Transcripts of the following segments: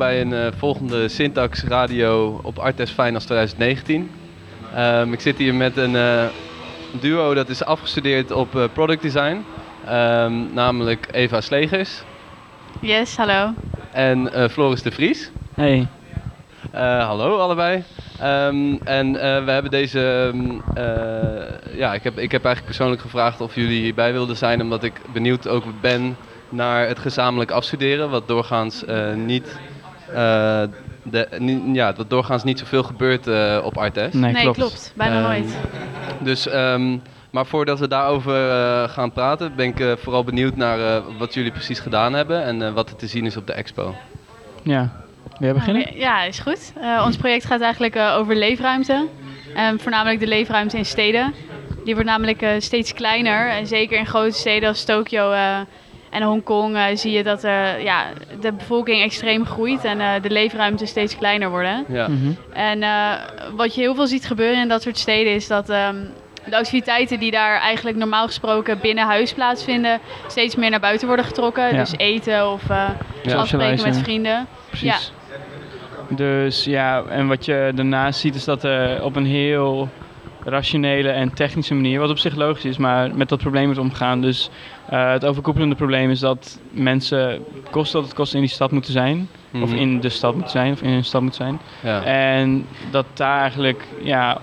bij een eh, volgende Syntax Radio op Artes Finals 2019. Ehm, ik zit hier met een eh, duo dat is afgestudeerd op eh, product design. Ehm, namelijk Eva Slegers Yes, hallo. en eh, Floris de Vries. Hey. Eh, hallo allebei. Ehm, en eh, we hebben deze. ja, ik heb, ik heb eigenlijk persoonlijk gevraagd of jullie hierbij wilden zijn, omdat ik benieuwd ook ben naar het gezamenlijk afstuderen, wat doorgaans eh, niet. Eh, de, ja, wat doorgaans niet zoveel gebeurt eh, op Artes. Nee, Nee, klopt. klopt. Bijna Ehm, nooit. Dus, ehm, maar voordat we daarover eh, gaan praten, ben ik vooral benieuwd naar eh, wat jullie precies gedaan hebben en eh, wat er te zien is op de expo. Ja. Wil jij beginnen? Nou, Ja, is goed. Eh, ons project gaat eigenlijk eh, over leefruimte. En voornamelijk de leefruimte in steden. Die wordt namelijk eh, steeds kleiner. En zeker in grote steden als Tokio eh, en Hongkong eh, zie je dat eh, ja, de bevolking extreem groeit en eh, de leefruimte steeds kleiner worden. Ja. Mhm. En eh, wat je heel veel ziet gebeuren in dat soort steden is dat ehm, de activiteiten die daar eigenlijk normaal gesproken binnen huis plaatsvinden, steeds meer naar buiten worden getrokken. Ja. Dus eten of eh, afspreken met vrienden. Precies. Dus ja, en wat je daarnaast ziet is dat er op een heel rationele en technische manier, wat op zich logisch is, maar met dat probleem wordt omgegaan. Dus eh, het overkoepelende probleem is dat mensen, kost dat het kost, in die stad moeten zijn. Of Mhm. in de stad moeten zijn, of in een stad moeten zijn. Ja. En dat daar eigenlijk, ja,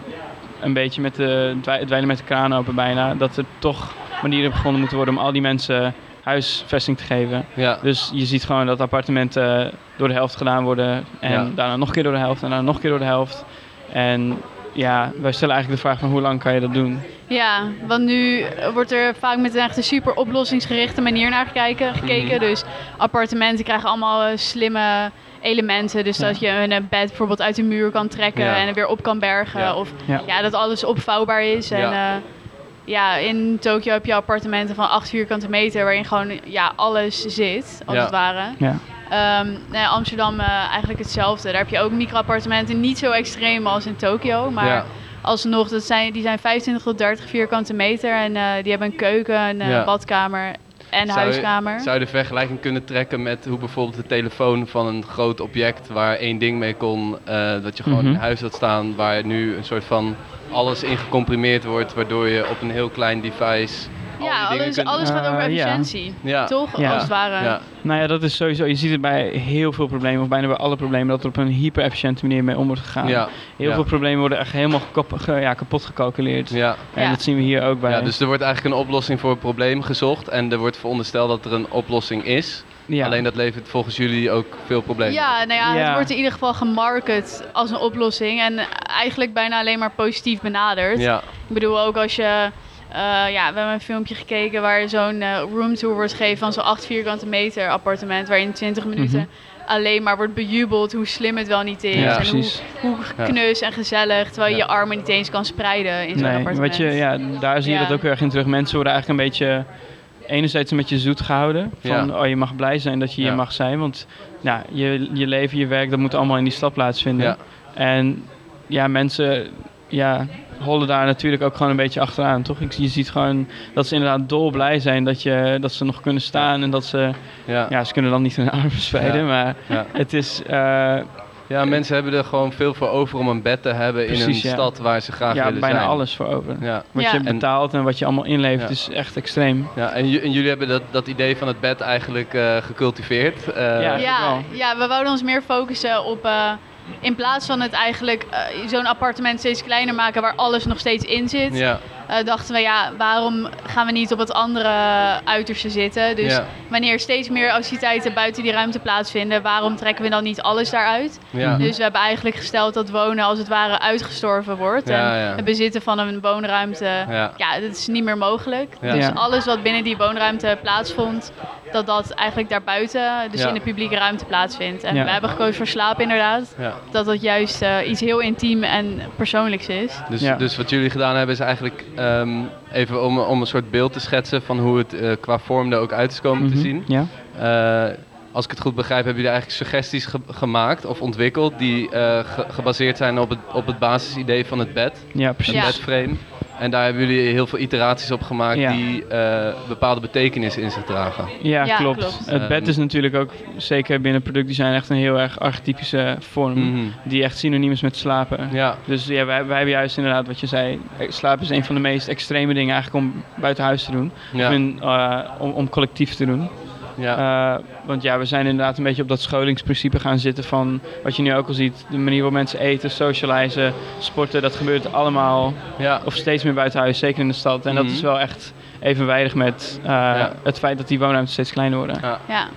een beetje met de dwei- dweilen met de kraan open bijna, dat er toch manieren gevonden moeten worden om al die mensen huisvesting te geven. Ja. Dus je ziet gewoon dat appartementen door de helft gedaan worden. En Ja. daarna nog een keer door de helft en daarna nog een keer door de helft. En ja, wij stellen eigenlijk de vraag van hoe lang kan je dat doen? Ja, want nu wordt er vaak met een echt een super oplossingsgerichte manier naar gekeken. gekeken. Mhm. Dus appartementen krijgen allemaal eh, slimme elementen. Dus Ja. dat je een eh, bed bijvoorbeeld uit de muur kan trekken Ja. en er weer op kan bergen. Ja. Of Ja. dat alles opvouwbaar is. En Ja. ja. ja, in Tokio heb je appartementen van 8 vierkante meter waarin gewoon ja, alles zit, als het ware. Ja, Ehm, nee, Amsterdam eh, eigenlijk hetzelfde. Daar heb je ook micro-appartementen, niet zo extreem als in Tokio, maar Ja. alsnog, dat zijn, die zijn 25 tot 30 vierkante meter en eh, die hebben een keuken, een eh, Ja. badkamer en Zou je- huiskamer. Zou je de vergelijking kunnen trekken met hoe bijvoorbeeld de telefoon van een groot object waar één ding mee kon, eh, dat je gewoon Mhm. in huis had staan, waar nu een soort van alles in gecomprimeerd wordt, waardoor je op een heel klein device ja, alles, alles gaat over Eh, efficiëntie, Ja. toch? Ja. Als het ware. Ja. nou ja, dat is sowieso. Je ziet het bij heel veel problemen, of bijna bij alle problemen, dat er op een hyper-efficiënte manier mee om wordt gegaan. Ja. Heel ja. veel problemen worden echt helemaal kap- ge- ja, kapot gecalculeerd. Ja. En Ja. dat zien we hier ook bij. ja, dus er wordt eigenlijk een oplossing voor het probleem gezocht en er wordt verondersteld dat er een oplossing is. Ja. Alleen dat levert volgens jullie ook veel problemen. Ja, nou ja, Ja. het wordt in ieder geval gemarket als een oplossing en eigenlijk bijna alleen maar positief benaderd. Ja. Ik bedoel ook als je, ja, we hebben een filmpje gekeken waar zo'n eh, roomtour wordt gegeven van zo'n 8 vierkante meter appartement, waar in 20 minuten Mhm. alleen maar wordt bejubeld hoe slim het wel niet is. Ja, en precies. hoe, hoe Ja. knus en gezellig, terwijl je Ja. je armen niet eens kan spreiden in zo'n Nee, appartement. wat je, ja, daar zie je Ja. dat ook heel erg in terug. Mensen worden eigenlijk een beetje, enerzijds een beetje zoet gehouden. Van, Ja. oh, je mag blij zijn dat je hier Ja. mag zijn. Want ja, je, je leven, je werk, dat moet allemaal in die stad plaatsvinden. Ja. En ja, mensen ja, hollen daar natuurlijk ook gewoon een beetje achteraan, toch? Ik- Je ziet gewoon dat ze inderdaad dol blij zijn dat, je, dat ze nog kunnen staan. En dat ze, Ja. ja, ze kunnen dan niet hun armen spreiden. Ja. Maar Ja. het is, eh, ja, mensen hebben er gewoon veel voor over om een bed te hebben in een ja. stad waar ze graag ja, willen bijna zijn. alles voor over. Ja. Wat Ja. je betaalt en wat je allemaal inlevert Ja. is echt extreem. Ja, en, ju- en jullie hebben dat, dat idee van het bed eigenlijk eh, gecultiveerd. Eh, Ja. ja, ja, we wouden ons meer focussen op. eh, in plaats van het eigenlijk eh, zo'n appartement steeds kleiner maken waar alles nog steeds in zit, ja, eh, dachten we ja, waarom gaan we niet op het andere uiterste zitten? Dus Ja. wanneer steeds meer activiteiten buiten die ruimte plaatsvinden, waarom trekken we dan niet alles daaruit? ja. Mhm. Dus we hebben eigenlijk gesteld dat wonen als het ware uitgestorven wordt. Ja, en ja. het bezitten van een woonruimte, Ja. ja, dat is niet meer mogelijk. Ja. Dus Ja. alles wat binnen die woonruimte plaatsvond, dat dat eigenlijk daarbuiten, dus Ja. in de publieke ruimte plaatsvindt. En Ja. we hebben gekozen voor slaap inderdaad. ja. Dat dat juist eh, iets heel intiem en persoonlijks is. Dus, Ja. dus wat jullie gedaan hebben is eigenlijk ehm, even om, om een soort beeld te schetsen van hoe het eh, qua vorm er ook uit is komen te Mhm, zien. Ja. Eh, als ik het goed begrijp, hebben jullie eigenlijk suggesties ge- gemaakt of ontwikkeld die eh, ge- gebaseerd zijn op het, op het basisidee van het bed, ja, een precies. Ja. bedframe. En daar hebben jullie heel veel iteraties op gemaakt Ja. die eh, bepaalde betekenis in zich dragen. Ja, Ja, klopt. klopt. Het bed Ehm, is natuurlijk ook, zeker binnen productdesign, echt een heel erg archetypische vorm. Mhm. Die echt synoniem is met slapen. Ja, Dus ja, wij, wij hebben juist inderdaad wat je zei. eh, Slapen is een van de meest extreme dingen eigenlijk om buiten huis te doen. ja, Of in, eh, om, om collectief te doen. ja. Eh, want ja, we zijn inderdaad een beetje op dat scholingsprincipe gaan zitten van wat je nu ook al ziet. De manier waarop mensen eten, socializen, sporten, dat gebeurt allemaal ja. of steeds meer buiten huis, zeker in de stad. En Mhm. dat is wel echt evenwijdig met eh, het feit dat die woonruimtes steeds kleiner worden. Ja.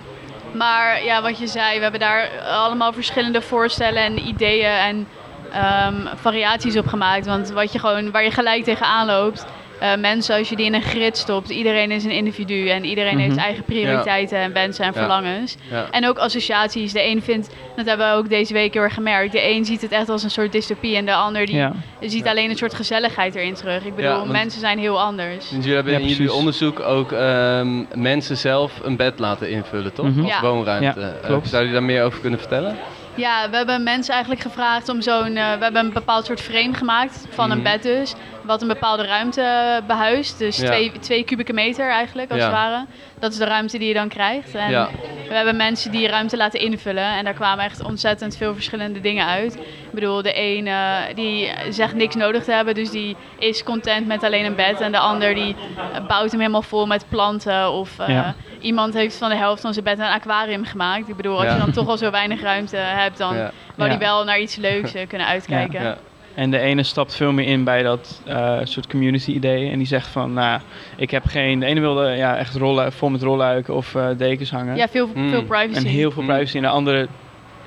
Maar ja, wat je zei, we hebben daar allemaal verschillende voorstellen en ideeën en ehm, variaties op gemaakt. Want wat je gewoon, waar je gelijk tegenaan loopt, eh, mensen als je die in een grid stopt, iedereen is een individu en iedereen heeft Mhm. eigen prioriteiten en wensen en Ja. verlangens. ja. En ook associaties. De een vindt, dat hebben we ook deze week heel erg gemerkt, de een ziet het echt als een soort dystopie en de ander die Ja. ziet alleen een soort gezelligheid erin terug. Ik bedoel, Ja, want- mensen zijn heel anders. Dus jullie hebben Ja, in jullie onderzoek ook ehm, mensen zelf een bed laten invullen, toch? Mhm. Als Ja. woonruimte. Ja, Eh, zou je daar meer over kunnen vertellen? Ja, we hebben mensen eigenlijk gevraagd om zo'n... eh, we hebben een bepaald soort frame gemaakt van Mhm. een bed dus. Wat een bepaalde ruimte behuist. Dus Ja. twee, twee kubieke meter eigenlijk, als Ja. het ware. Dat is de ruimte die je dan krijgt. En Ja. we hebben mensen die ruimte laten invullen. En daar kwamen echt ontzettend veel verschillende dingen uit. Ik bedoel, de een eh, die zegt niks nodig te hebben. Dus die is content met alleen een bed. En de ander die eh, bouwt hem helemaal vol met planten. Of eh, Ja. Iemand heeft van de helft van zijn bed een aquarium gemaakt. Ik bedoel, als Ja. je dan toch al zo weinig ruimte hebt, dan Ja. wou die wel naar iets leuks eh, kunnen uitkijken. Ja. En de ene stapt veel meer in bij dat eh, soort community idee. En die zegt van, nou, ik heb geen... De ene wilde ja, echt rollen, vol met rolluiken of eh, dekens hangen. Ja, veel, Mm. veel privacy. en heel veel Mm. privacy. En de andere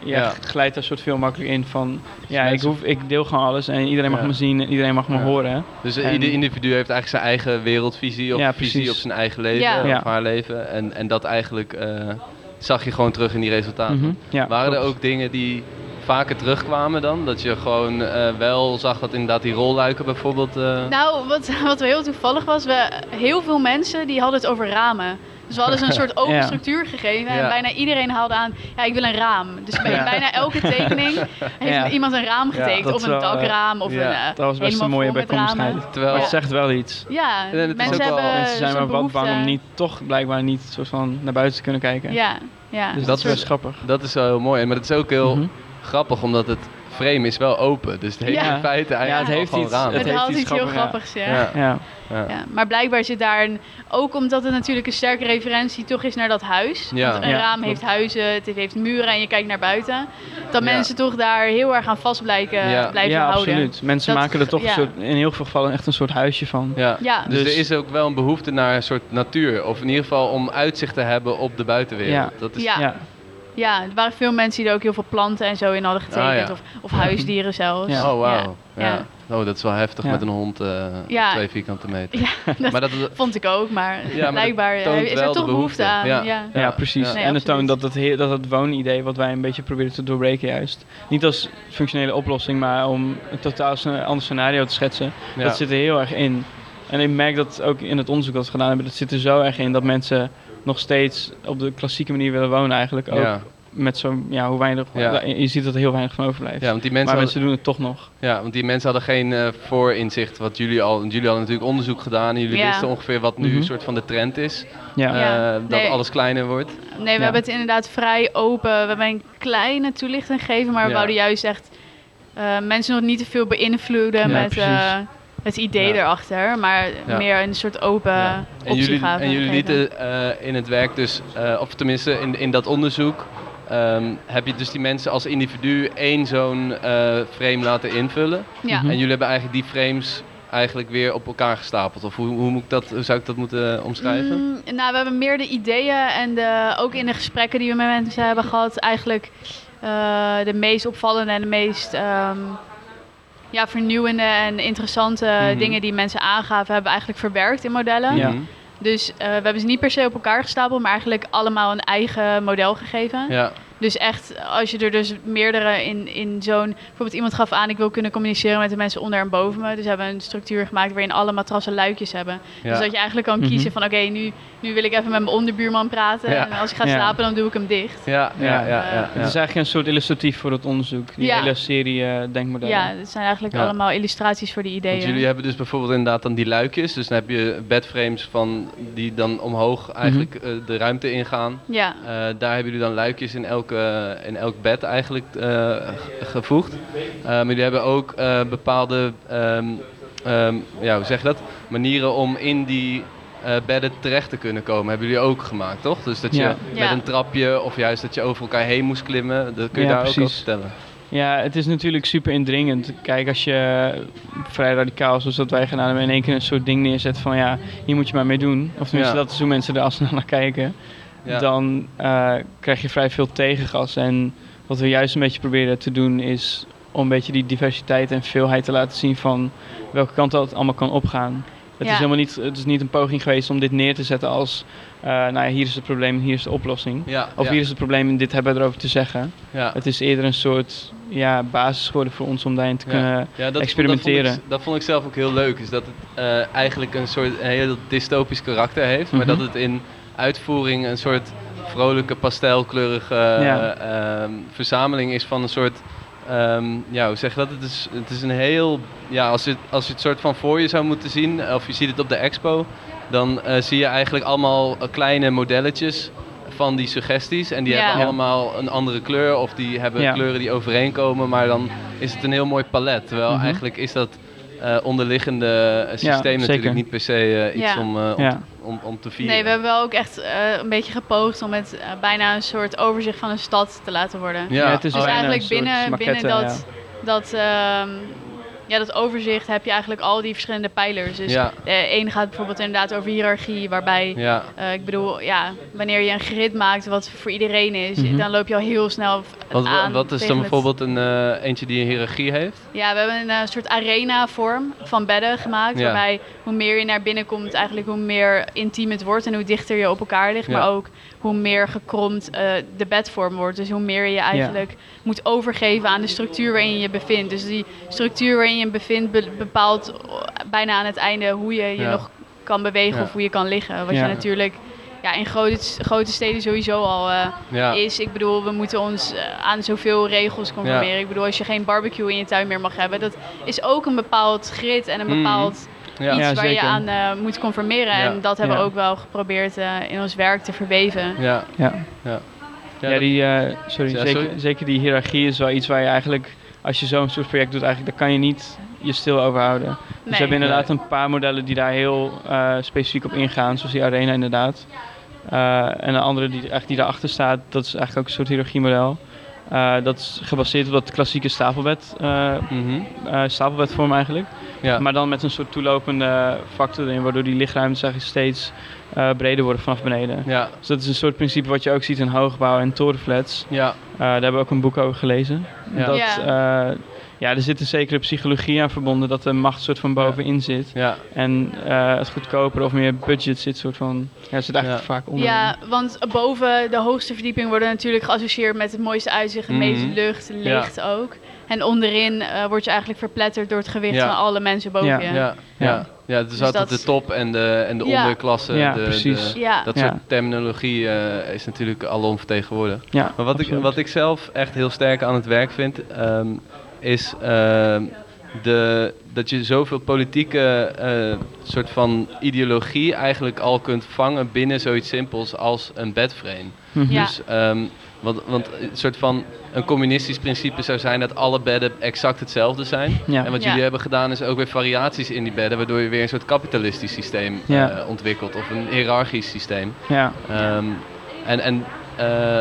ja, glijdt daar soort veel makkelijker in van... Ja, ik, hoef, ik deel gewoon alles en iedereen mag Ja. me zien en iedereen mag me Ja. horen. Dus En- ieder individu heeft eigenlijk zijn eigen wereldvisie of Ja, visie op zijn eigen leven Ja. of Ja. haar leven. En, en dat eigenlijk eh, zag je gewoon terug in die resultaten. Mhm, ja, Waren er ook dingen die vaker terugkwamen dan? Dat je gewoon eh, wel zag dat inderdaad die rolluiken bijvoorbeeld... eh, Nou, wat, wat heel toevallig was, we, heel veel mensen die hadden het over ramen. Dus we hadden ze een soort open Ja. structuur gegeven Ja. en bijna iedereen haalde aan, ja, ik wil een raam. Dus bij Ja. bijna elke tekening heeft Ja. iemand een raam getekend. of een wel, eh, dakraam of ja, een uh, Dat was best een mooie bijkomstigheid. Terwijl- het zegt wel iets. Ja, En het is mensen ook wel- hebben Mensen zijn maar wat bang om behoefte. niet, toch blijkbaar niet soort van naar buiten te kunnen kijken. Ja, ja. Dus Dat dat is is- best grappig. Dat is wel heel mooi. Maar het is ook heel Mhm. grappig omdat het frame is wel open. Dus het heeft Ja. in feite eigenlijk het heeft gewoon iets- ramen. het, het heeft iets heel grappigs, ja. ja. Ja. Ja, Ja. Ja, maar blijkbaar zit daar een, ook omdat het natuurlijk een sterke referentie toch is naar dat huis. Ja. Want een Ja, raam heeft huizen, het heeft muren en je kijkt naar buiten. Dat Ja. mensen toch daar heel erg aan vast blijken, Ja. blijven ja houden. absoluut. Mensen Dat- maken er toch ja. een soort, in heel veel gevallen echt een soort huisje van. Ja. Ja. Dus, Dus- er is ook wel een behoefte naar een soort natuur. Of in ieder geval om uitzicht te hebben op de buitenwereld. Ja. Dat is, Ja. Ja. Er waren veel mensen die er ook heel veel planten en zo in hadden getekend. Ah, ja. of, of huisdieren zelfs. Ja. Oh, wauw. Ja. Ja. Oh, dat is wel heftig Ja. met een hond eh Ja. twee vierkante meter. Ja, dat Maar dat, vond ik ook, maar, blijkbaar toont is er toch behoefte, behoefte. aan. Ja. Ja. Ja, Ja, precies. ja. Nee, en het toont dat het, heer- dat het woonidee wat wij een beetje proberen te doorbreken juist. Niet als functionele oplossing, maar om een totaal ander scenario te schetsen. ja. Dat zit er heel erg in. En ik merk dat ook in het onderzoek dat we gedaan hebben, dat zit er zo erg in dat mensen nog steeds op de klassieke manier willen wonen eigenlijk. Ook ja. met zo'n, ja, hoe weinig, Ja. je ziet dat er heel weinig van overblijft. ja, want die mensen maar hadden, mensen doen het toch nog. ja, want die mensen hadden geen eh, voorinzicht wat jullie al... Want jullie hadden natuurlijk onderzoek gedaan en jullie Ja. wisten ongeveer wat nu Mhm. een soort van de trend is. Ja. Ja. Eh, dat Nee. alles kleiner wordt. Nee, we Ja. hebben het inderdaad vrij open. We hebben een kleine toelichting gegeven, maar we Ja. wouden juist echt eh, mensen nog niet te veel beïnvloeden Ja, met precies. eh, het idee Ja. erachter, maar Ja. meer een soort open Ja. En optie jullie, gaven. en jullie lieten eh, in het werk dus, eh, of tenminste in, in dat onderzoek, ehm, heb je dus die mensen als individu één zo'n eh, frame laten invullen. Ja. Mhm. En jullie hebben eigenlijk die frames eigenlijk weer op elkaar gestapeld. Of hoe, hoe, moet ik dat, hoe zou ik dat moeten omschrijven? Mm, nou, we hebben meer de ideeën en de, ook in de gesprekken die we met mensen hebben gehad, eigenlijk eh, de meest opvallende en de meest ehm, ja, vernieuwende en interessante Mhm. dingen die mensen aangaven, hebben we eigenlijk verwerkt in modellen. Ja. Mhm. Dus eh, we hebben ze niet per se op elkaar gestapeld, maar eigenlijk allemaal een eigen model gegeven. ja. Dus echt, als je er dus meerdere in, in zo'n... Bijvoorbeeld iemand gaf aan, ik wil kunnen communiceren met de mensen onder en boven me. Dus we hebben een structuur gemaakt waarin alle matrassen luikjes hebben. Ja. Dus dat je eigenlijk kan Mhm. kiezen van, oké, nu, nu wil ik even met mijn onderbuurman praten. Ja. En als ik ga Ja. slapen, dan doe ik hem dicht. Ja, ja, ja. ja, ja. Het is eigenlijk een soort illustratief voor het onderzoek. Die Ja. hele serie eh, denkmodellen. Ja, het zijn eigenlijk Ja. allemaal illustraties voor die ideeën. Want jullie hebben dus bijvoorbeeld inderdaad dan die luikjes. Dus dan heb je bedframes van die dan omhoog eigenlijk Mhm. eh, de ruimte ingaan. Ja, Eh, daar hebben jullie dan luikjes in, elke, in elk bed eigenlijk eh, ge- gevoegd. Eh, maar jullie hebben ook eh, bepaalde, ehm, ehm, ja, hoe zeg je dat? Manieren om in die eh, bedden terecht te kunnen komen. Hebben jullie ook gemaakt, toch? Dus dat je Ja. met Ja. een trapje of juist dat je over elkaar heen moest klimmen. Dat kun je Ja, daar ook over precies. vertellen. Ja, het is natuurlijk super indringend. Kijk, als je vrij radicaal, zoals dat wij gedaan hebben, in één keer een soort ding neerzet van ja, hier moet je maar mee doen. Of tenminste, Ja. dat is hoe mensen er al snel naar kijken. Ja. Dan eh, krijg je vrij veel tegengas. En wat we juist een beetje proberen te doen is om een beetje die diversiteit en veelheid te laten zien van welke kant dat allemaal kan opgaan. Het, Ja. is helemaal niet, het is niet een poging geweest om dit neer te zetten als, eh, nou ja, hier is het probleem, hier is de oplossing. Ja, Of ja, hier is het probleem en dit hebben we erover te zeggen. ja. Het is eerder een soort ja, basis geworden voor ons om daarin te Ja. kunnen Ja, dat, experimenteren. Dat vond, ik, dat vond ik zelf ook heel leuk. Is dat het eh, eigenlijk een soort een heel dystopisch karakter heeft. Maar Mhm. dat het in uitvoering een soort vrolijke, pastelkleurige Ja. ehm, verzameling is van een soort... ehm, ja, hoe zeg je dat? Het is, het is een heel... Ja, als je, als je het soort van voor je zou moeten zien, of je ziet het op de expo... dan eh, zie je eigenlijk allemaal eh, kleine modelletjes van die suggesties. En die Ja. hebben allemaal een andere kleur of die hebben Ja. kleuren die overeenkomen. Maar dan is het een heel mooi palet. Terwijl Mhm. eigenlijk is dat eh, onderliggende eh, systeem natuurlijk niet per se eh, iets Ja. om, eh, om, Ja. om, om te vieren. Nee, we hebben wel ook echt eh, een beetje gepoogd om het bijna een soort overzicht van een stad te laten worden. Ja, het is Dus eigenlijk een soort binnen, binnen dat, dat, ehm, ja, dat overzicht heb je eigenlijk al die verschillende pijlers. Dus Ja. de een gaat bijvoorbeeld inderdaad over hiërarchie, waarbij, Ja, eh, ik bedoel, ja, wanneer je een grid maakt wat voor iedereen is, Mhm. dan loop je al heel snel wat, aan. wat is dan bijvoorbeeld een, eh, eentje die een hiërarchie heeft? Ja, we hebben een eh, soort arena-vorm van bedden gemaakt. Ja. Waarbij hoe meer je naar binnen komt, eigenlijk hoe meer intiem het wordt en hoe dichter je op elkaar ligt. Maar ook hoe meer gekromd eh, de bedvorm wordt. Dus hoe meer je eigenlijk moet overgeven aan de structuur waarin je je bevindt. Dus die structuur waarin je je bevindt be- bepaalt bijna aan het einde hoe je je Ja. nog kan bewegen Ja. of hoe je kan liggen. Wat Ja. je natuurlijk ja, in grote, grote steden sowieso al eh, Ja, is. Ik bedoel, we moeten ons eh, aan zoveel regels conformeren. Ik bedoel, als je geen barbecue in je tuin meer mag hebben, dat is ook een bepaald grid en een Mhm. bepaald ja. iets Ja, waar je aan eh, moet conformeren. Ja. En dat hebben Ja. we ook wel geprobeerd eh, in ons werk te verweven. ja. Ja, ja. die, eh, sorry, Ja, zeker, sorry. zeker die hiërarchie is wel iets waar je eigenlijk, als je zo'n soort project doet, eigenlijk, daar kan je niet je stil over houden. Dus we hebben inderdaad een paar modellen die daar heel eh, specifiek op ingaan, zoals die Arena inderdaad. Eh, en een andere die, eigenlijk die daarachter staat, dat is eigenlijk ook een soort hiërarchiemodel. Eh dat is gebaseerd op dat klassieke stapelbed, eh Mhm. eh, stapelbedvorm eigenlijk. ja. Maar dan met een soort toelopende factor erin, waardoor die lichtruimtes eigenlijk steeds eh, breder worden vanaf beneden. ja. Dus dat is een soort principe wat je ook ziet in hoogbouw en torenflats. Ja, Eh, daar hebben we ook een boek over gelezen. Ja. Dat, Ja. er zit een zekere psychologie aan verbonden dat de macht soort van bovenin zit. ja. En eh, het goedkoper of meer budget zit soort van, ja, zit eigenlijk vaak onder. Ja, want boven de hoogste verdieping worden natuurlijk geassocieerd met het mooiste uitzicht, de Mhm. meeste lucht, licht ook. En onderin eh, word je eigenlijk verpletterd door het gewicht Ja. van alle mensen boven Ja. je. Ja, ja. Ja. ja. dus, Dus altijd dat- de top en de, en de Ja. onderklasse. Ja, de, precies. de- Ja. dat Ja. soort terminologie eh, is natuurlijk alom vertegenwoordigd. Ja, Maar wat ik, wat ik zelf echt heel sterk aan het werk vind, ehm, is ehm, de, dat je zoveel politieke eh, soort van ideologie eigenlijk al kunt vangen binnen zoiets simpels als een bedframe. Mhm. Ja. Dus, ehm, want, want een soort van een communistisch principe zou zijn dat alle bedden exact hetzelfde zijn. Ja. En wat Ja. jullie hebben gedaan is ook weer variaties in die bedden, waardoor je weer een soort kapitalistisch systeem Ja. eh, ontwikkelt of een hiërarchisch systeem. Ja, Ehm, en en eh,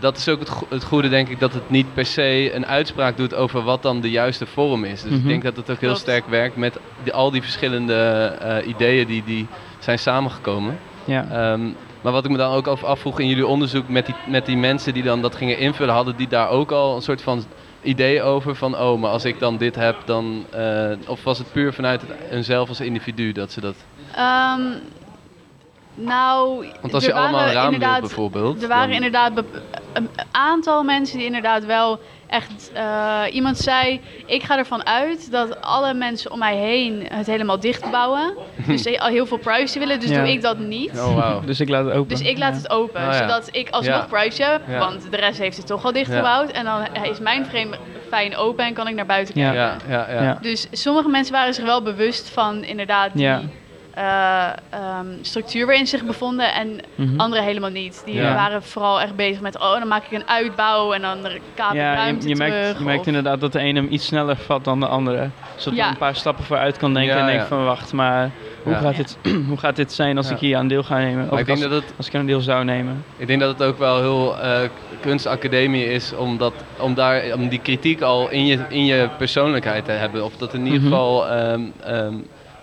dat is ook het, go- het goede, denk ik, dat het niet per se een uitspraak doet over wat dan de juiste vorm is. Dus ik Mhm. denk dat het ook heel sterk werkt met die, al die verschillende eh, ideeën die, die zijn samengekomen. ja. Ehm, maar wat ik me dan ook af- afvroeg in jullie onderzoek met die, met die mensen die dan dat gingen invullen, hadden die daar ook al een soort van idee over van, oh, maar als ik dan dit heb, dan... eh, of was het puur vanuit hunzelf als individu dat ze dat... Ehm, nou, Want als je allemaal een raam wilt bijvoorbeeld... Er waren dan- inderdaad een aantal mensen die inderdaad wel echt... eh, iemand zei, ik ga ervan uit dat alle mensen om mij heen het helemaal dicht bouwen. dus ze al heel veel privacy willen, dus Ja. doe ik dat niet. Oh, wauw. Dus ik laat het open. Dus ik laat Ja. het open, Oh, ja. zodat ik alsnog Ja. privacy heb. Ja. Want de rest heeft het toch al dichtgebouwd. En dan is mijn frame fijn open en kan ik naar buiten Ja. kijken. Ja, ja, ja. Ja. Dus sommige mensen waren zich wel bewust van inderdaad die Eh, ehm, structuur waarin ze zich bevonden. En Mhm. anderen helemaal niet. Die Ja. waren vooral echt bezig met, oh dan maak ik een uitbouw en dan kaap ik Ja, ruimte je, je, merkt, je inderdaad dat de ene hem iets sneller vat dan de andere. Zodat Ja. je een paar stappen vooruit kan denken Ja, en denkt ja. van wacht, maar hoe, Ja. gaat dit, hoe gaat dit zijn als Ja. ik hier aan deel ga nemen? Of ik denk als, dat het als ik er aan deel zou nemen. Ik denk dat het ook wel heel eh, kunstacademie is om, dat, om, daar, om die kritiek al in je, in je persoonlijkheid te hebben. Of dat in ieder Mhm. geval ehm, ehm,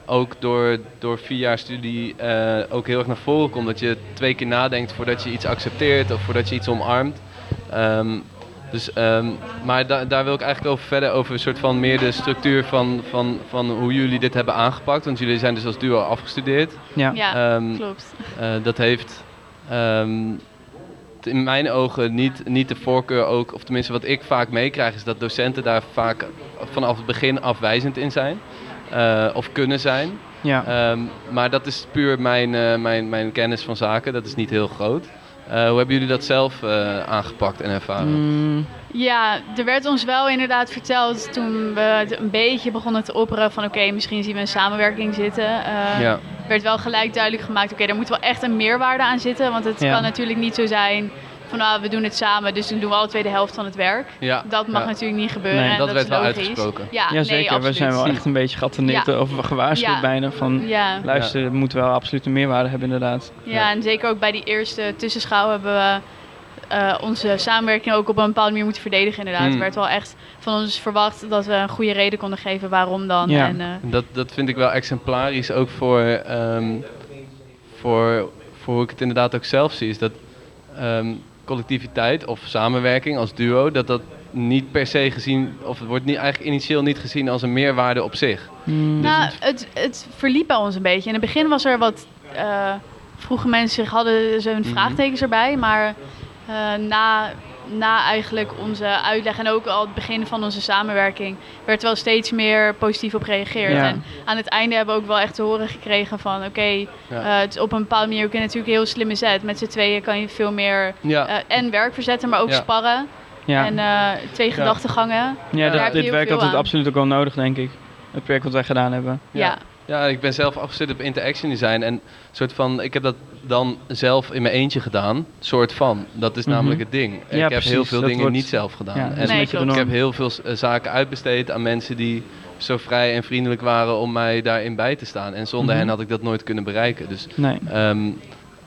ook door, door vier jaar studie eh, ook heel erg naar voren komt. Dat je twee keer nadenkt voordat je iets accepteert of voordat je iets omarmt. Ehm, dus, ehm, maar da- daar wil ik eigenlijk over verder over een soort van meer de structuur van, van, van hoe jullie dit hebben aangepakt. Want jullie zijn dus als duo afgestudeerd. Ja. Ja, Ehm, klopt. eh, dat heeft ehm, in mijn ogen niet, niet de voorkeur ook, of tenminste wat ik vaak meekrijg, is dat docenten daar vaak vanaf het begin afwijzend in zijn. Eh, of kunnen zijn. Ja. Ehm, maar dat is puur mijn, eh, mijn, mijn kennis van zaken, dat is niet heel groot. Eh, hoe hebben jullie dat zelf eh, aangepakt en ervaren? Mm, Ja, er werd ons wel inderdaad verteld toen we het een beetje begonnen te opperen van oké, misschien zien we een samenwerking zitten. Eh, ja, werd wel gelijk duidelijk gemaakt, oké, daar moet wel echt een meerwaarde aan zitten. Want het Ja. kan natuurlijk niet zo zijn van nou, we doen het samen, dus dan doen we alle twee de helft van het werk. ja, Dat mag ja. natuurlijk niet gebeuren. Nee, en dat dat, werd is wel uitgesproken. Ja, ja, nee, zeker. we zijn wel echt een beetje geattendeerd Ja. of gewaarschuwd Ja. bijna van Ja. luister, het moet wel absoluut een meerwaarde hebben inderdaad. ja, en zeker ook bij die eerste tussenschouw hebben we eh, onze samenwerking ook op een bepaalde manier moeten verdedigen inderdaad. Mm. Er werd wel echt van ons verwacht dat we een goede reden konden geven waarom dan. Ja. En, eh, Dat, dat vind ik wel exemplarisch ook voor, ehm, voor, voor hoe ik het inderdaad ook zelf zie. Is dat ehm, collectiviteit of samenwerking als duo, dat dat niet per se gezien, of het wordt niet, eigenlijk initieel niet gezien als een meerwaarde op zich. Mm, Dus nou, het- het, verliep bij ons een beetje. In het begin was er wat. eh vroegen mensen zich, hadden ze hun Mhm. vraagtekens erbij. Maar eh, na, na eigenlijk onze uitleg en ook al het begin van onze samenwerking. werd wel steeds meer positief op gereageerd. Ja. En aan het einde hebben we ook wel echt te horen gekregen van: oké, Ja. eh, het is op een bepaalde manier ook natuurlijk een heel slimme zet. Met z'n tweeën kan je veel meer. Ja, eh, en werk verzetten, maar ook Ja. sparren. ja. En eh, twee gedachtegangen. ja, dat, dit werk had het absoluut ook wel nodig, denk ik. Het werk wat wij gedaan hebben. Ja. Ja, ik ben zelf afgestudeerd op interaction design en soort van, ik heb dat dan zelf in mijn eentje gedaan, soort van. Dat is Mhm. namelijk het ding. ik heb heel veel dingen wordt- niet zelf gedaan. Ja, En Nee. Ik heb heel veel eh, zaken uitbesteed aan mensen die zo vrij en vriendelijk waren om mij daarin bij te staan. En zonder Mhm. hen had ik dat nooit kunnen bereiken. Dus Nee. ehm, eh,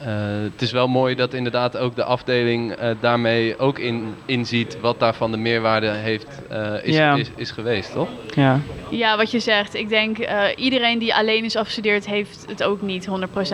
het is wel mooi dat inderdaad ook de afdeling eh, daarmee ook in, inziet wat daarvan de meerwaarde heeft, eh, is, is, is geweest, toch? Ja. Ja, wat je zegt. Ik denk uh, iedereen die alleen is afgestudeerd heeft het ook niet 100%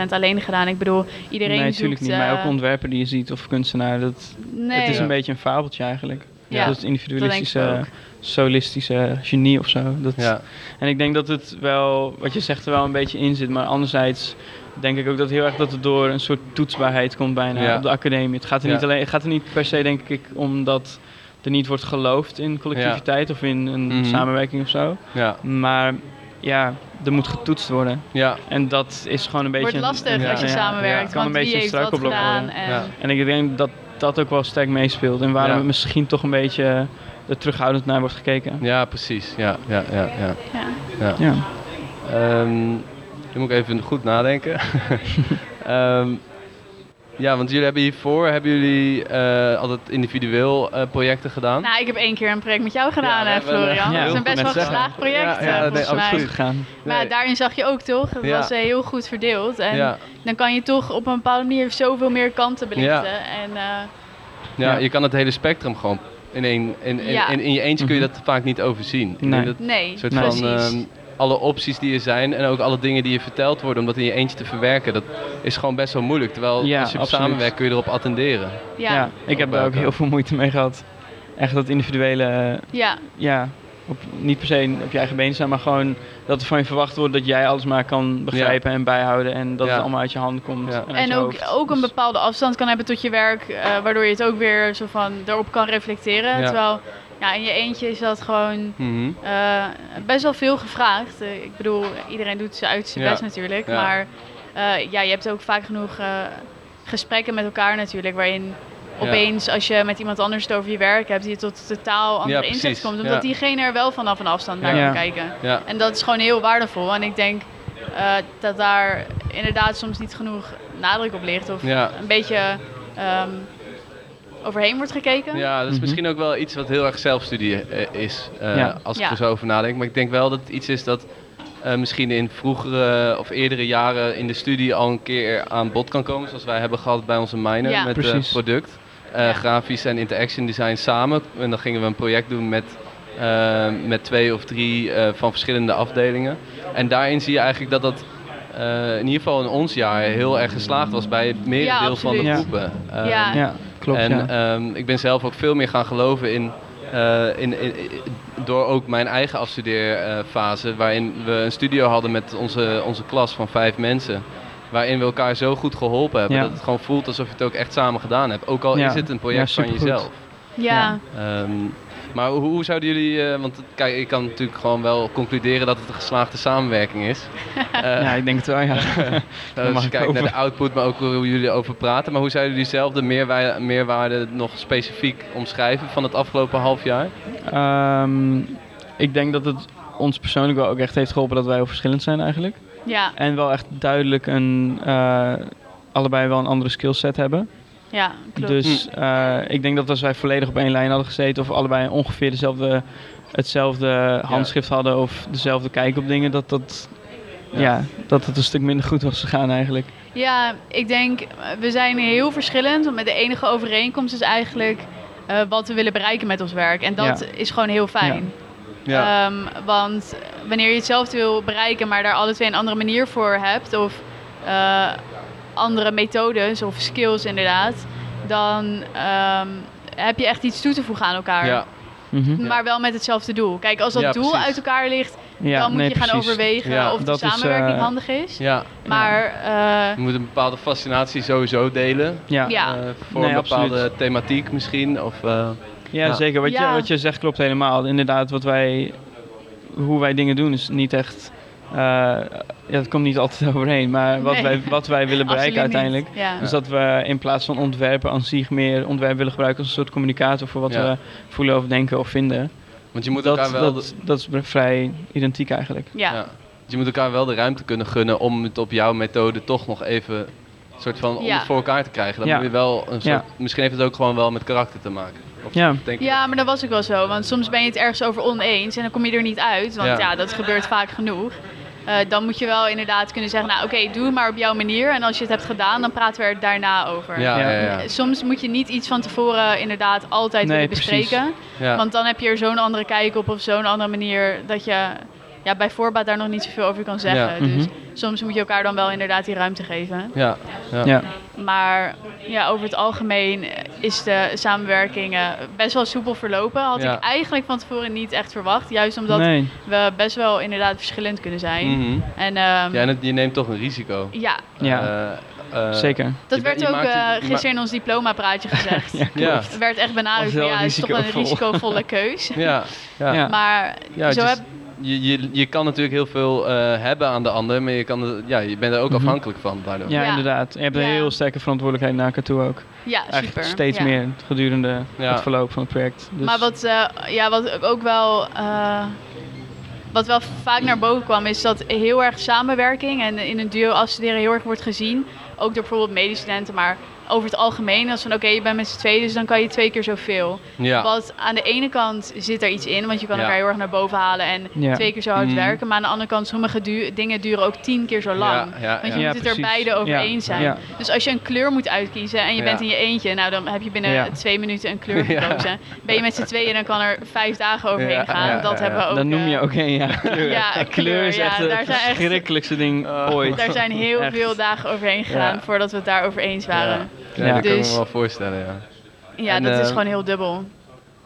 alleen gedaan. Ik bedoel, iedereen nee, natuurlijk zoekt... niet. Maar uh, elke ontwerper die je ziet of kunstenaar, dat, nee. het is Ja. een beetje een fabeltje eigenlijk. Ja, dat is individualistische, dat solistische genie of zo. Dat, Ja, En ik denk dat het wel, wat je zegt, er wel een beetje in zit. Maar anderzijds denk ik ook dat heel erg dat het door een soort toetsbaarheid komt bijna Ja. op de academie. Het gaat er, Ja. niet alleen, het gaat er niet per se, denk ik, om dat er niet wordt geloofd in collectiviteit of in een Mhm. samenwerking of zo. ja, Maar ja, er moet getoetst worden. ja. En dat is gewoon een beetje... wordt lastig een- als je samenwerkt. ja. Kan want een beetje een struikelblok worden. En, Ja. En ik denk dat dat ook wel sterk meespeelt. En waarom Ja. het misschien toch een beetje er terughoudend naar wordt gekeken. Ja, precies. Ja, ja, ja, ja. ja. ja. Nu moet ik even goed nadenken. Ehm, ja, want jullie hebben hiervoor hebben jullie eh, altijd individueel eh, projecten gedaan. Nou, ik heb één keer een project met jou gedaan, Ja, hè, Florian. Ja, dat is een best ik wel geslaagd project, Ja, ja, eh, mij. absoluut. Gegaan. Maar Nee. daarin zag je ook toch, het Ja. was eh, heel goed verdeeld. En ja, dan kan je toch op een bepaalde manier zoveel meer kanten belichten. En eh, ja, Ja. je kan het hele spectrum gewoon in, één, in, in, Ja. in, in je eentje kun je Mhm. dat vaak niet overzien. Ik denk Nee. dat nee, een soort Nee. van precies. ehm, alle opties die er zijn en ook alle dingen die je verteld worden om dat in je eentje te verwerken, dat is gewoon best wel moeilijk. Terwijl Ja, als je samenwerkt kun je erop attenderen. ja, Ja, ja. ik heb daar ook heel veel moeite mee gehad. Echt dat individuele, eh, ja, op, niet per se op je eigen benen staan, maar gewoon dat er van je verwacht wordt dat jij alles maar kan begrijpen en bijhouden en dat Ja. het allemaal uit je handen komt. Ja. En, ook, hoofd. ook een Dus- bepaalde afstand kan hebben tot je werk, eh, waardoor je het ook weer zo van erop kan reflecteren. Ja. Terwijl ja, in je eentje is dat gewoon Mhm. eh, best wel veel gevraagd. Eh, ik bedoel, iedereen doet zijn uiterste Ja. best natuurlijk. Ja. Maar eh, ja, je hebt ook vaak genoeg eh, gesprekken met elkaar natuurlijk, waarin opeens als je met iemand anders het over je werk hebt, je tot totaal andere inzicht komt. Omdat Ja. diegene er wel vanaf een afstand naar Ja. kan kijken. Ja. En dat is gewoon heel waardevol. En ik denk eh, dat daar inderdaad soms niet genoeg nadruk op ligt. Of Ja. een beetje ehm, overheen wordt gekeken. Ja, dat is Mhm. misschien ook wel iets wat heel erg zelfstudie eh, is, eh, Ja. als ik Ja. er zo over nadenk. Maar ik denk wel dat het iets is dat eh, misschien in vroegere of eerdere jaren in de studie al een keer aan bod kan komen. Zoals wij hebben gehad bij onze minor Ja. met het product. Eh, Ja. Grafisch en interaction design samen. En dan gingen we een project doen met, met twee of drie eh, van verschillende afdelingen. En daarin zie je eigenlijk dat dat eh, in ieder geval in ons jaar heel erg geslaagd was bij het merendeel van de groepen. Ehm, Ja. Ja, klopt. en ja. ehm, ik ben zelf ook veel meer gaan geloven in, eh, in, in- in- door ook mijn eigen afstudeerfase, waarin we een studio hadden met onze, onze klas van vijf mensen. Waarin we elkaar zo goed geholpen hebben, Ja. dat het gewoon voelt alsof je het ook echt samen gedaan hebt. Ook al Ja. is het een project Ja, van jezelf. Ja. Ehm, maar hoe, hoe zouden jullie, eh, want kijk, ik kan natuurlijk gewoon wel concluderen dat het een geslaagde samenwerking is. Eh, ja, ik denk het wel, ja. eh, mag als je ik kijkt naar de output, maar ook hoe jullie erover praten. Maar hoe zouden jullie zelf de meerwaarde, meerwaarde nog specifiek omschrijven van het afgelopen half jaar? Ehm, ik denk dat het ons persoonlijk wel ook echt heeft geholpen dat wij heel verschillend zijn eigenlijk. Ja. En wel echt duidelijk een, eh, allebei wel een andere skillset hebben. Ja, klopt. Dus eh, ik denk dat als wij volledig op één lijn hadden gezeten of allebei ongeveer dezelfde, hetzelfde handschrift hadden of dezelfde kijk op dingen, dat, dat, Ja. ja. dat het een stuk minder goed was gegaan eigenlijk. Ja, ik denk, eh, we zijn heel verschillend. Want met de enige overeenkomst is eigenlijk eh, wat we willen bereiken met ons werk. En dat Ja. is gewoon heel fijn. Ja. Ehm, want wanneer je hetzelfde wil bereiken, maar daar alle twee een andere manier voor hebt, of eh, andere methodes of skills inderdaad, dan ehm, heb je echt iets toe te voegen aan elkaar. ja. Mhm. Maar wel met hetzelfde doel. Kijk, als dat Ja, doel precies. uit elkaar ligt, Ja, dan moet nee, je gaan precies. overwegen Ja, of de dat is, samenwerking eh, handig is. ja. Maar eh, Je moet een bepaalde fascinatie sowieso delen. Ja, Ja. eh, voor Nee, een bepaalde absoluut. thematiek misschien. Of, eh, Ja, Ja. zeker. Wat, Ja. Je, wat je zegt klopt helemaal. Inderdaad, wat wij, hoe wij dingen doen is niet echt... eh, ja, het komt niet altijd overeen. Maar wat, Nee. wij, wat wij willen bereiken uiteindelijk... Ja. Dus dat we in plaats van ontwerpen aan zich meer ontwerp willen gebruiken als een soort communicator voor wat Ja. we voelen of denken of vinden. want je moet Dat, elkaar wel... dat, dat is vrij identiek eigenlijk. Ja. Ja. Dus je moet elkaar wel de ruimte kunnen gunnen om het op jouw methode toch nog even een soort van om Ja. het voor elkaar te krijgen. Dan Ja. moet je wel een soort, Ja. misschien heeft het ook gewoon wel met karakter te maken. Of Ja. denk je Ja, maar dat was ook wel zo. Want soms ben je het ergens over oneens en dan kom je er niet uit. Want Ja. ja, dat gebeurt vaak genoeg. Eh, dan moet je wel inderdaad kunnen zeggen, nou oké, doe het maar op jouw manier. En als je het hebt gedaan, dan praten we er daarna over. Ja, ja. Soms moet je niet iets van tevoren inderdaad altijd Nee, willen bespreken. Want dan heb je er zo'n andere kijk op of zo'n andere manier dat je ja, bij voorbaat daar nog niet zoveel over kan zeggen. Dus Mhm. Soms moet je elkaar dan wel inderdaad die ruimte geven. Ja. Ja. Ja, Maar ja, over het algemeen is de samenwerking eh, best wel soepel verlopen. Had Ja. ik eigenlijk van tevoren niet echt verwacht. Juist omdat nee. we best wel inderdaad verschillend kunnen zijn. Mhm. En ehm, ja, en het- je neemt toch een risico. ja, Ja, Eh, eh, zeker. dat je werd je ook eh, ma- gisteren in ons diplomapraatje gezegd. Ja, Ja. Er werd echt benadrukt ja, het is toch een risicovol. risicovolle keus. Ja, ja. Ja. Maar Ja, zo heb, je, je, je kan natuurlijk heel veel eh, hebben aan de ander, maar je, kan, ja, je bent er ook Mhm. afhankelijk van daardoor. Ja, Ja. inderdaad. Je hebt een Ja. heel sterke verantwoordelijkheid naar elkaar toe ook. ja, Eigenlijk super. steeds ja. meer gedurende Ja. het verloop van het project. Dus, Maar wat, eh, ja, wat ook wel, eh, wat wel vaak naar boven kwam, is dat heel erg samenwerking en in een duo afstuderen heel erg wordt gezien. Ook door bijvoorbeeld medestudenten, maar over het algemeen. Als van oké, je bent met z'n tweeën, dus dan kan je twee keer zoveel. Ja. Wat aan de ene kant zit er iets in, want je kan Ja. elkaar heel erg naar boven halen en Ja. twee keer zo hard Mhm. werken. Maar aan de andere kant, sommige du- dingen duren ook tien keer zo lang. Ja, ja, Want je ja. moet het er beide over Ja. eens zijn. Ja. Dus als je een kleur moet uitkiezen en je Ja. bent in je eentje, nou dan heb je binnen Ja. twee minuten een kleur Ja. gekozen. Ben je met z'n tweeën, dan kan er vijf dagen overheen Ja, gaan. ja, dat ja, hebben we ook. Dan noem je eh, ook één, ja. Kleur. Ja, kleur, is ja, echt daar het zijn echt- verschrikkelijkste ding ooit. Daar zijn heel Echt. veel dagen overheen gegaan voordat we het daarover eens waren. Ja, dat kan ik Dus- me wel voorstellen, ja. Ja, En, dat is eh, gewoon heel dubbel.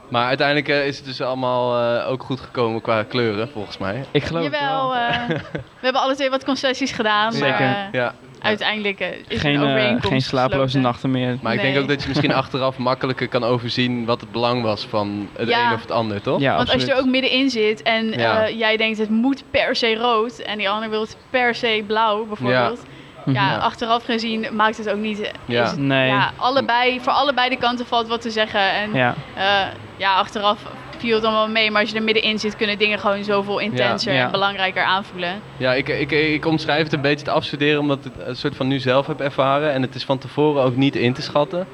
Maar uiteindelijk eh, is het dus allemaal eh, ook goed gekomen qua kleuren, volgens mij. Ik geloof het Jawel, wel. eh, we hebben alle twee wat concessies gedaan. Zeker. Maar Ja. uiteindelijk eh, is geen, een geen slapeloze gesloten. nachten meer. Maar ik denk ook dat je misschien achteraf makkelijker kan overzien wat het belang was van het Ja. een of het ander, toch? Ja, Want als je er ook middenin zit en Ja. eh, jij denkt het moet per se rood en die ander wil het per se blauw bijvoorbeeld. Ja. Ja. achteraf gezien maakt het ook niet. eh, Ja. het- Nee. ja, allebei, voor allebei de kanten valt wat te zeggen. En ja, Ja, ja achteraf viel het dan wel mee, maar als je er middenin zit, kunnen dingen gewoon zoveel intenser Ja. en belangrijker aanvoelen. Ja, ik, ik, ik omschrijf het een beetje te afstuderen omdat ik het een soort van nu zelf heb ervaren. En het is van tevoren ook niet in te schatten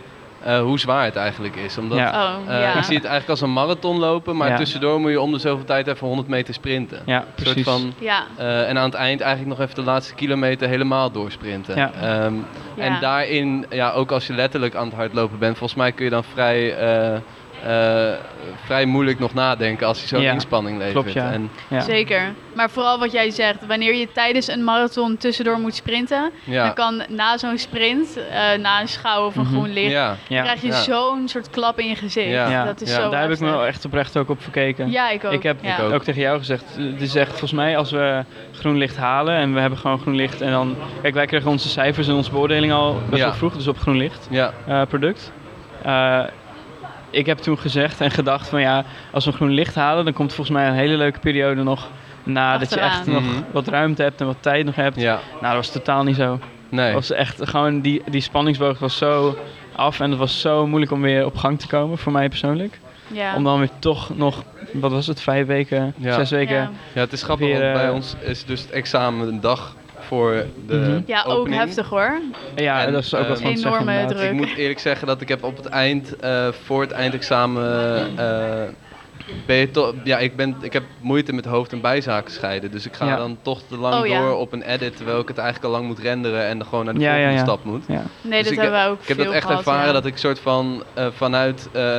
eh, hoe zwaar het eigenlijk is. Omdat Ja. Oh, eh, ja. ik zie het eigenlijk als een marathon lopen, maar Ja. tussendoor moet je om de zoveel tijd even 100 meter sprinten. ja Een soort precies. van, Ja, eh, en aan het eind eigenlijk nog even de laatste kilometer helemaal doorsprinten. Ja. Ehm, Ja. En daarin, ja, ook als je letterlijk aan het hardlopen bent, volgens mij kun je dan vrij, eh, eh, vrij moeilijk nog nadenken als je zo'n Ja, inspanning levert. klopt, ja. En, Ja. zeker. Maar vooral wat jij zegt, wanneer je tijdens een marathon tussendoor moet sprinten, ja. dan kan na zo'n sprint, eh, na een schouw of een Mhm. groen licht, ja. dan Ja. krijg je Ja. zo'n soort klap in je gezicht. Ja. Ja. Dat is Ja. zo Daar heb ik me echt oprecht ook op verkeken. Ja, ik ook. Ik heb ja. ook. ook tegen jou gezegd, het is echt volgens mij als we groen licht halen en we hebben gewoon groen licht en dan, kijk wij kregen onze cijfers en onze beoordeling al best Ja. wel vroeg, dus op groen licht Ja. eh, product. Ik heb toen gezegd en gedacht van ja, als we groen licht halen, dan komt volgens mij een hele leuke periode nog na dat je echt nog Mhm. wat ruimte hebt en wat tijd nog hebt. ja. Nou, dat was totaal niet zo. Nee. was echt gewoon die, die spanningsboog was zo af en het was zo moeilijk om weer op gang te komen voor mij persoonlijk. Ja. Om dan weer toch nog, wat was het, vijf weken, Ja. zes weken. Ja. Ja, het is grappig, Weer, want bij eh, ons is dus het examen een dag voor de Mhm. ja, ook heftig hoor. Ja, En, dat is ook wat eh, van te zeggen Enorme inderdaad. druk. Ik moet eerlijk zeggen dat ik heb op het eind, eh, voor het eindexamen, eh, ben je toch, ja, ik, ben, ik heb moeite met hoofd- en bijzaken scheiden. Dus ik ga Ja. dan toch te lang Oh, ja. door op een edit, terwijl ik het eigenlijk al lang moet renderen en dan gewoon naar de Ja, volgende ja. stap moet. Ja. Nee, Dus dat ik, hebben we ook Ik heb dat echt gehad, ervaren ja. dat ik soort van eh, vanuit eh,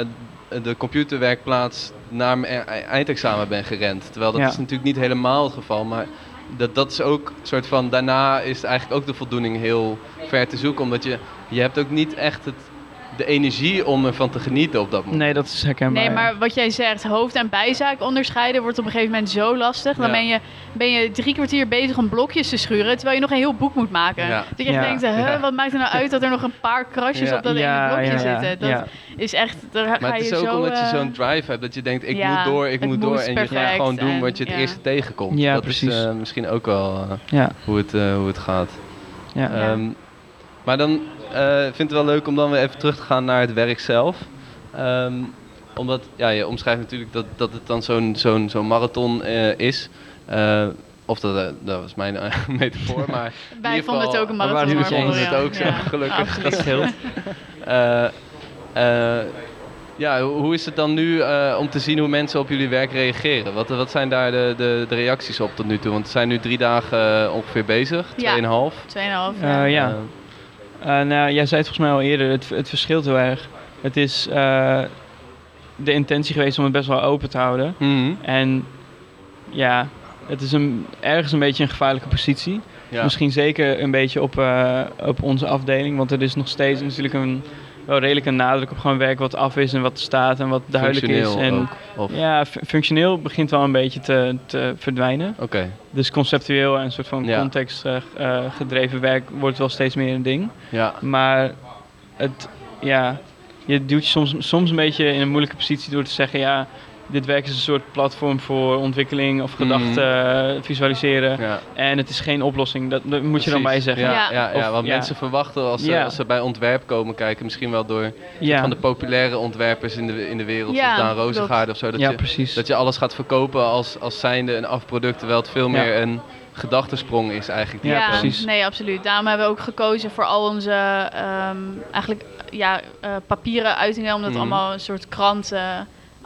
de computerwerkplaats naar mijn e- eindexamen ben gerend. Terwijl dat Ja. is natuurlijk niet helemaal het geval, maar dat, dat is ook soort van, daarna is eigenlijk ook de voldoening heel ver te zoeken, omdat je, je hebt ook niet echt het, de energie om ervan te genieten op dat moment. Nee, dat is herkenbaar. Nee, maar wat jij zegt, hoofd- en bijzaak onderscheiden wordt op een gegeven moment zo lastig. Dan Ja. ben, je, ben je drie kwartier bezig om blokjes te schuren, terwijl je nog een heel boek moet maken. Ja. Dat je echt Ja. denkt, huh, Ja. wat maakt er nou uit dat er nog een paar krasjes Ja. op dat Ja, ene blokje ja, ja. zitten? Dat Ja. is echt, daar Maar ga het je is ook zo... omdat je eh, zo'n drive hebt dat je denkt, ik ja, moet door, ik het moet door. En je gaat gewoon doen en- wat je het ja. eerste tegenkomt. Ja, dat precies. is eh, misschien ook wel eh, Ja, hoe, het, hoe het gaat. ja. Ja. Ehm, maar dan eh, vind ik het wel leuk om dan weer even terug te gaan naar het werk zelf. Ehm, omdat, ja, je omschrijft natuurlijk dat, dat het dan zo'n zo'n zo'n marathon eh, is. Eh, of dat, dat was mijn metafoor, maar in Wij ieder vonden het ook een marathon. eens. vonden het ook zo, Ja, gelukkig. absoluut. dat scheelt. Eh, eh, ja, hoe is het dan nu eh, om te zien hoe mensen op jullie werk reageren? Wat, wat zijn daar de, de, de reacties op tot nu toe? Want we zijn nu drie dagen ongeveer bezig, Ja. tweeënhalf. Tweeënhalf, Eh, ja. ja. Eh, nou, jij zei het volgens mij al eerder, het, het verschilt heel erg. Het is eh, de intentie geweest om het best wel open te houden. mhm, En ja, het is een, ergens een beetje een gevaarlijke positie. ja. Misschien zeker een beetje op, eh, op onze afdeling, want er is nog steeds natuurlijk een, wel redelijk een nadruk op gewoon werk wat af is en wat staat en wat duidelijk is. En ook, Of, ja, fu- functioneel begint wel een beetje te, te verdwijnen. Oké, Dus conceptueel en een soort van Ja. context eh, eh, gedreven werk wordt wel steeds meer een ding. ja. Maar het, ja, je duwt je soms, soms een beetje in een moeilijke positie door te zeggen, ja, dit werk is een soort platform voor ontwikkeling of gedachten eh, visualiseren. Mhm. ja. En het is geen oplossing, dat, dat moet je dan bij zeggen. Ja, Ja. ja. ja, Of- want ja. mensen verwachten als ze, Ja. als ze bij ontwerp komen kijken, misschien wel door Ja, van de populaire ontwerpers in de, in de wereld, Ja, zoals Daan. Rozengaard of zo, dat, ja je, precies. dat je alles gaat verkopen als, als zijnde een afproduct, terwijl het veel Ja. meer een gedachtesprong is eigenlijk. die Ja, precies. Nee, absoluut. Daarom hebben we ook gekozen voor al onze ehm, eigenlijk ja, eh, papieren uitingen, om dat Mhm. allemaal een soort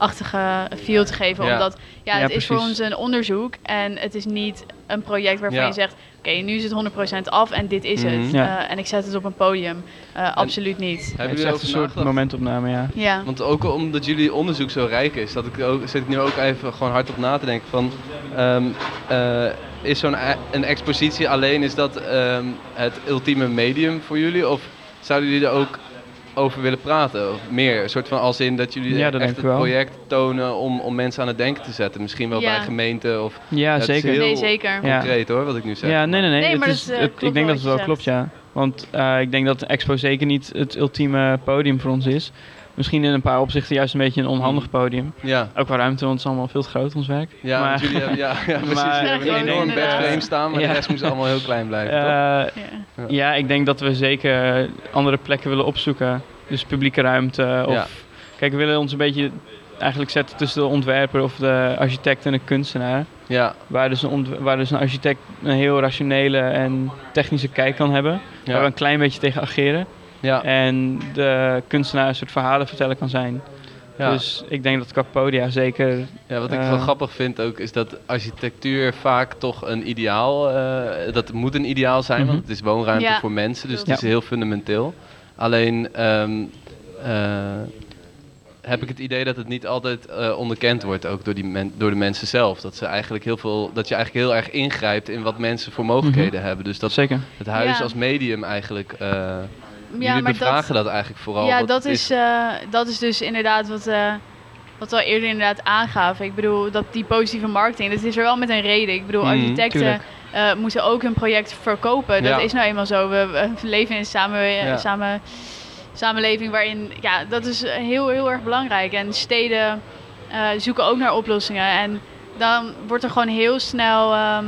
krantachtige feel te geven. Ja. Omdat ja, Ja, het is voor ons een onderzoek en het is niet een project waarvan Ja. je zegt, oké, nu is het 100% af en dit is Mhm. het. Ja. Eh, en ik zet het op een podium. Eh, absoluut niet. Hebben het is jullie echt een soort nagedacht? momentopname, ja. Ja. Want ook omdat jullie onderzoek zo rijk is, dat ik ook, zit ik nu ook even gewoon hard op na te denken van... ehm, eh, is zo'n e- een expositie alleen, is dat ehm, het ultieme medium voor jullie? Of zouden jullie er ook over willen praten? Of meer, een soort van als in dat jullie Ja, dat echt het wel. project tonen om, om mensen aan het denken te zetten. Misschien wel Ja. bij gemeenten of Ja, het is zeker. heel- Nee, zeker. Ja. concreet hoor, wat ik nu zeg. Ja, nee, nee, nee. Nee, het is, eh, het- ik denk dat het wel klopt, ja. Want eh, ik denk dat de expo zeker niet het ultieme podium voor ons is. Misschien in een paar opzichten juist een beetje een onhandig podium. Ja, Ook qua ruimte, want het is allemaal veel te groot, ons werk. ja, maar, jullie hebben, ja, ja precies. Maar- we hebben Ja, een enorm inderdaad. bedframe staan, maar Ja. de rest moest allemaal heel klein blijven, toch? Eh, Ja. ja, ik denk dat we zeker andere plekken willen opzoeken. Dus publieke ruimte. Of, Ja. Kijk, we willen ons een beetje eigenlijk zetten tussen de ontwerper of de architect en de kunstenaar. Ja, Waar dus, een waar dus een architect een heel rationele en technische kijk kan hebben. Waar we ja, een klein beetje tegen ageren. Ja, En de kunstenaar een soort verhalen vertellen kan zijn. ja. Dus ik denk dat Capodia zeker... Ja, wat ik Eh, wel grappig vind ook is dat architectuur vaak toch een ideaal, eh, dat moet een ideaal zijn, want Mhm. het is woonruimte Ja, voor mensen, dus het is heel fundamenteel. Alleen ehm, eh, heb ik het idee dat het niet altijd eh, onderkend wordt, ook door, die men- door de mensen zelf. Dat, ze eigenlijk heel veel, dat je eigenlijk heel erg ingrijpt in wat mensen voor mogelijkheden hebben. Dus dat Zeker. het huis Ja. als medium eigenlijk, eh Ja, jullie maar bevragen dat, eigenlijk vooral. Ja, dat is, eh, dat is dus inderdaad wat, eh, wat we al eerder inderdaad aangaven. Ik bedoel, dat die positieve marketing, dat is er wel met een reden. Ik bedoel, Mhm, architecten eh, moeten ook hun project verkopen. Dat Ja. is nou eenmaal zo. We, we leven in een samen, Ja. samen, samenleving waarin, ja, dat is heel, heel erg belangrijk. En steden zoeken ook naar oplossingen. En dan wordt er gewoon heel snel, ehm,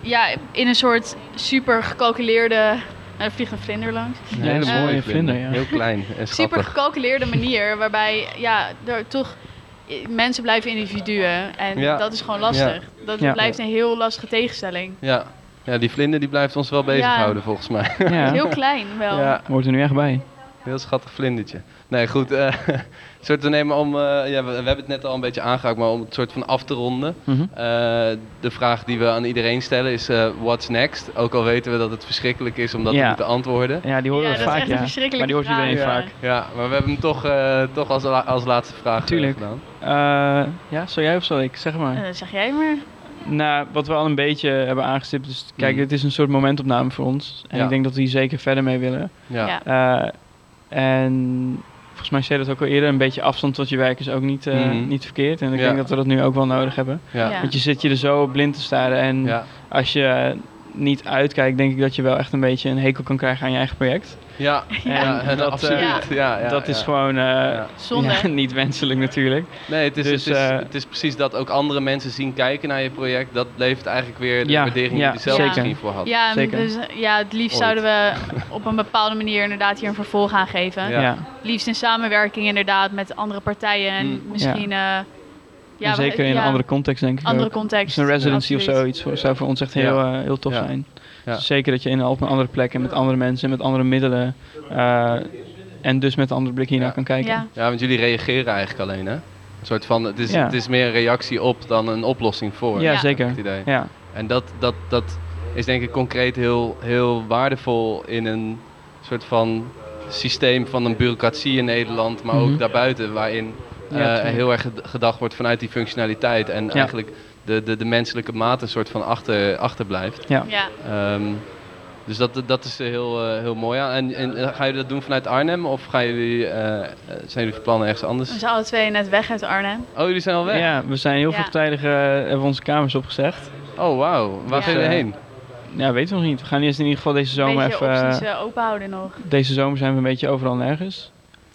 ja, in een soort super gecalculeerde... Er vliegt een vlinder langs. Een Ja, hele een mooie mooie vlinder, vlinder, ja. Heel klein en super schattig. gecalculeerde manier waarbij ja, er toch i- mensen blijven individuen en Ja. dat is gewoon lastig. Dat Ja. blijft een heel lastige tegenstelling. Ja. ja, die vlinder die blijft ons wel bezighouden volgens mij. Ja, Heel klein wel. Ja, hoort er nu echt bij. heel schattig vlindertje. Nee, goed. eh soort te nemen om, eh, ja, we, we hebben het net al een beetje aangehaakt, maar om het soort van af te ronden. Mhm. Eh, de vraag die we aan iedereen stellen is, eh, what's next? Ook al weten we dat het verschrikkelijk is om dat te moeten antwoorden. Ja, die horen Ja, we dat is vaak, ja. Maar die hoort iedereen vaak. Ja, maar we hebben hem toch, eh, toch als, la- als laatste vraag Tuurlijk. gedaan. Eh, ja, zal jij of zal ik? Zeg maar. Zeg jij maar. Nou, wat we al een beetje hebben aangestipt is... Kijk, dit is een soort momentopname voor ons. En Ja. ik denk dat we hier zeker verder mee willen. Ja. Ja. Eh, en volgens mij zei dat ook al eerder. Een beetje afstand tot je werk is ook niet, eh, Mhm. niet verkeerd. En ik Ja. denk dat we dat nu ook wel nodig hebben. Ja. Want je zit je er zo blind te staren. En als je niet uitkijkt, denk ik dat je wel echt een beetje een hekel kan krijgen aan je eigen project. Ja, ja, En dat, absoluut. eh, ja, ja, dat is gewoon eh. Zonde. niet wenselijk natuurlijk. Nee, het is, Dus, het, is, eh, het is precies dat ook andere mensen zien kijken naar je project. Dat levert eigenlijk weer de Ja, waardering ja, die je zelf zeker. misschien voor had. Ja, Zeker. dus ja, het liefst Ooit. zouden we op een bepaalde manier inderdaad hier een vervolg aan geven. Ja. Ja. Liefst in samenwerking inderdaad met andere partijen en Mm. misschien eh, ja, en we- zeker in ja, een andere context denk ik andere ook. context. Dus een residency of zoiets voor- zou voor ons echt heel, Ja. eh, heel tof Ja. zijn. Ja. Dus zeker dat je in, op een andere plek en met andere mensen en met andere middelen eh, en dus met een andere blik hiernaar Ja. kan kijken. Ja, Ja, want jullie reageren eigenlijk alleen, hè? Een soort van, het is, Ja. het is meer een reactie op dan een oplossing voor. Ja, Ja. zeker. Het idee. Ja. En dat, dat, dat is denk ik concreet heel, heel waardevol in een soort van systeem van een bureaucratie in Nederland, maar Mhm. ook daarbuiten, waarin Ja, eh, heel erg ged- gedacht wordt vanuit die functionaliteit en eigenlijk de, de, de menselijke maat een soort van achter, achterblijft. ja. Ehm, dus dat, dat is heel, eh, heel mooi aan. En, en eh, gaan jullie dat doen vanuit Arnhem of gaan jullie, eh, eh, zijn jullie van plan ergens anders? We zijn alle twee net weg uit Arnhem. Oh, jullie zijn al weg? Ja, we zijn heel Ja. vroegtijdig eh hebben we onze kamers opgezegd. Oh, wauw. Waar Ja. gaan jullie heen? Ja, weten we nog niet. We gaan eerst in ieder geval deze zomer beetje even... opties eh, open houden nog. Deze zomer zijn we een beetje overal nergens.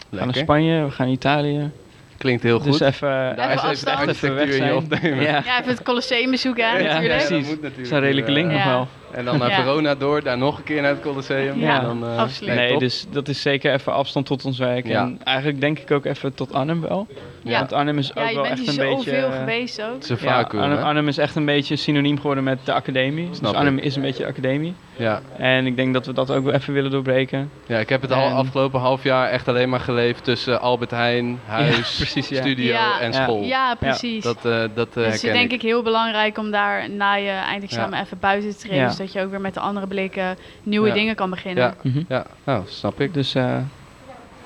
We gaan naar. Spanje, we gaan naar Italië. Klinkt heel goed. Dus even, Daar Even is even de afstand. architectuur in je opnemen. Ja, Ja, even het Colosseum bezoeken hè, Ja, natuurlijk. precies. dat moet natuurlijk. dat is een redelijke link Eh, nog Ja. wel. En dan naar Ja. Verona door, daar nog een keer naar het Colosseum. Ja, En dan, eh, absoluut. Nee, top. dus dat is zeker even afstand tot ons werk. Ja. En eigenlijk denk ik ook even tot Arnhem wel. Ja. Want Arnhem is Ja, ook wel echt een beetje... zoveel eh, geweest ook. Het is een Ja, vacuüm, Arnhem? Arnhem is echt een beetje synoniem geworden met de academie. Snap dus Arnhem ik. is een beetje de academie. Ja. En ik denk dat we dat ook wel even willen doorbreken. ja, ik heb het al En- afgelopen half jaar echt alleen maar geleefd tussen Albert Heijn, huis, precies, ja. studio Ja. en Ja. school. Ja, precies. Dat, eh dat eh, dus het is herken denk ik. ik heel belangrijk om daar na je eindexamen even buiten te treden. Zodat je ook weer met de andere blikken nieuwe Ja. dingen kan beginnen. Ja. Mhm. Ja, nou, snap ik. Dus eh,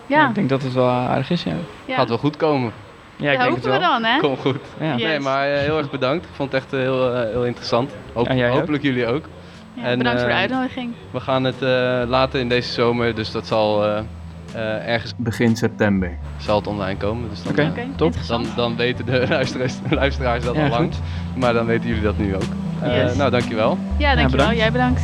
ja. ik denk dat het wel aardig is, ja. ja. Gaat wel goed komen. Ja, Ja, ik denk het we wel. dan, hè? Kom goed. Nee, maar eh, heel erg bedankt. Ik vond het echt eh, heel, eh, heel interessant. Hoop, Ja, jij ook. hopelijk jullie ook. Ja, En, bedankt voor de eh, uitnodiging. We gaan het eh, later in deze zomer, dus dat zal eh, eh, ergens Begin september. zal het online komen. Dus dan, eh, top. dan, dan weten de luisteraars, luisteraars dat Ja, al lang. Maar dan weten jullie dat nu ook. Eh, Yes. Nou, dankjewel. Ja, dankjewel. bedankt. Jij bedankt.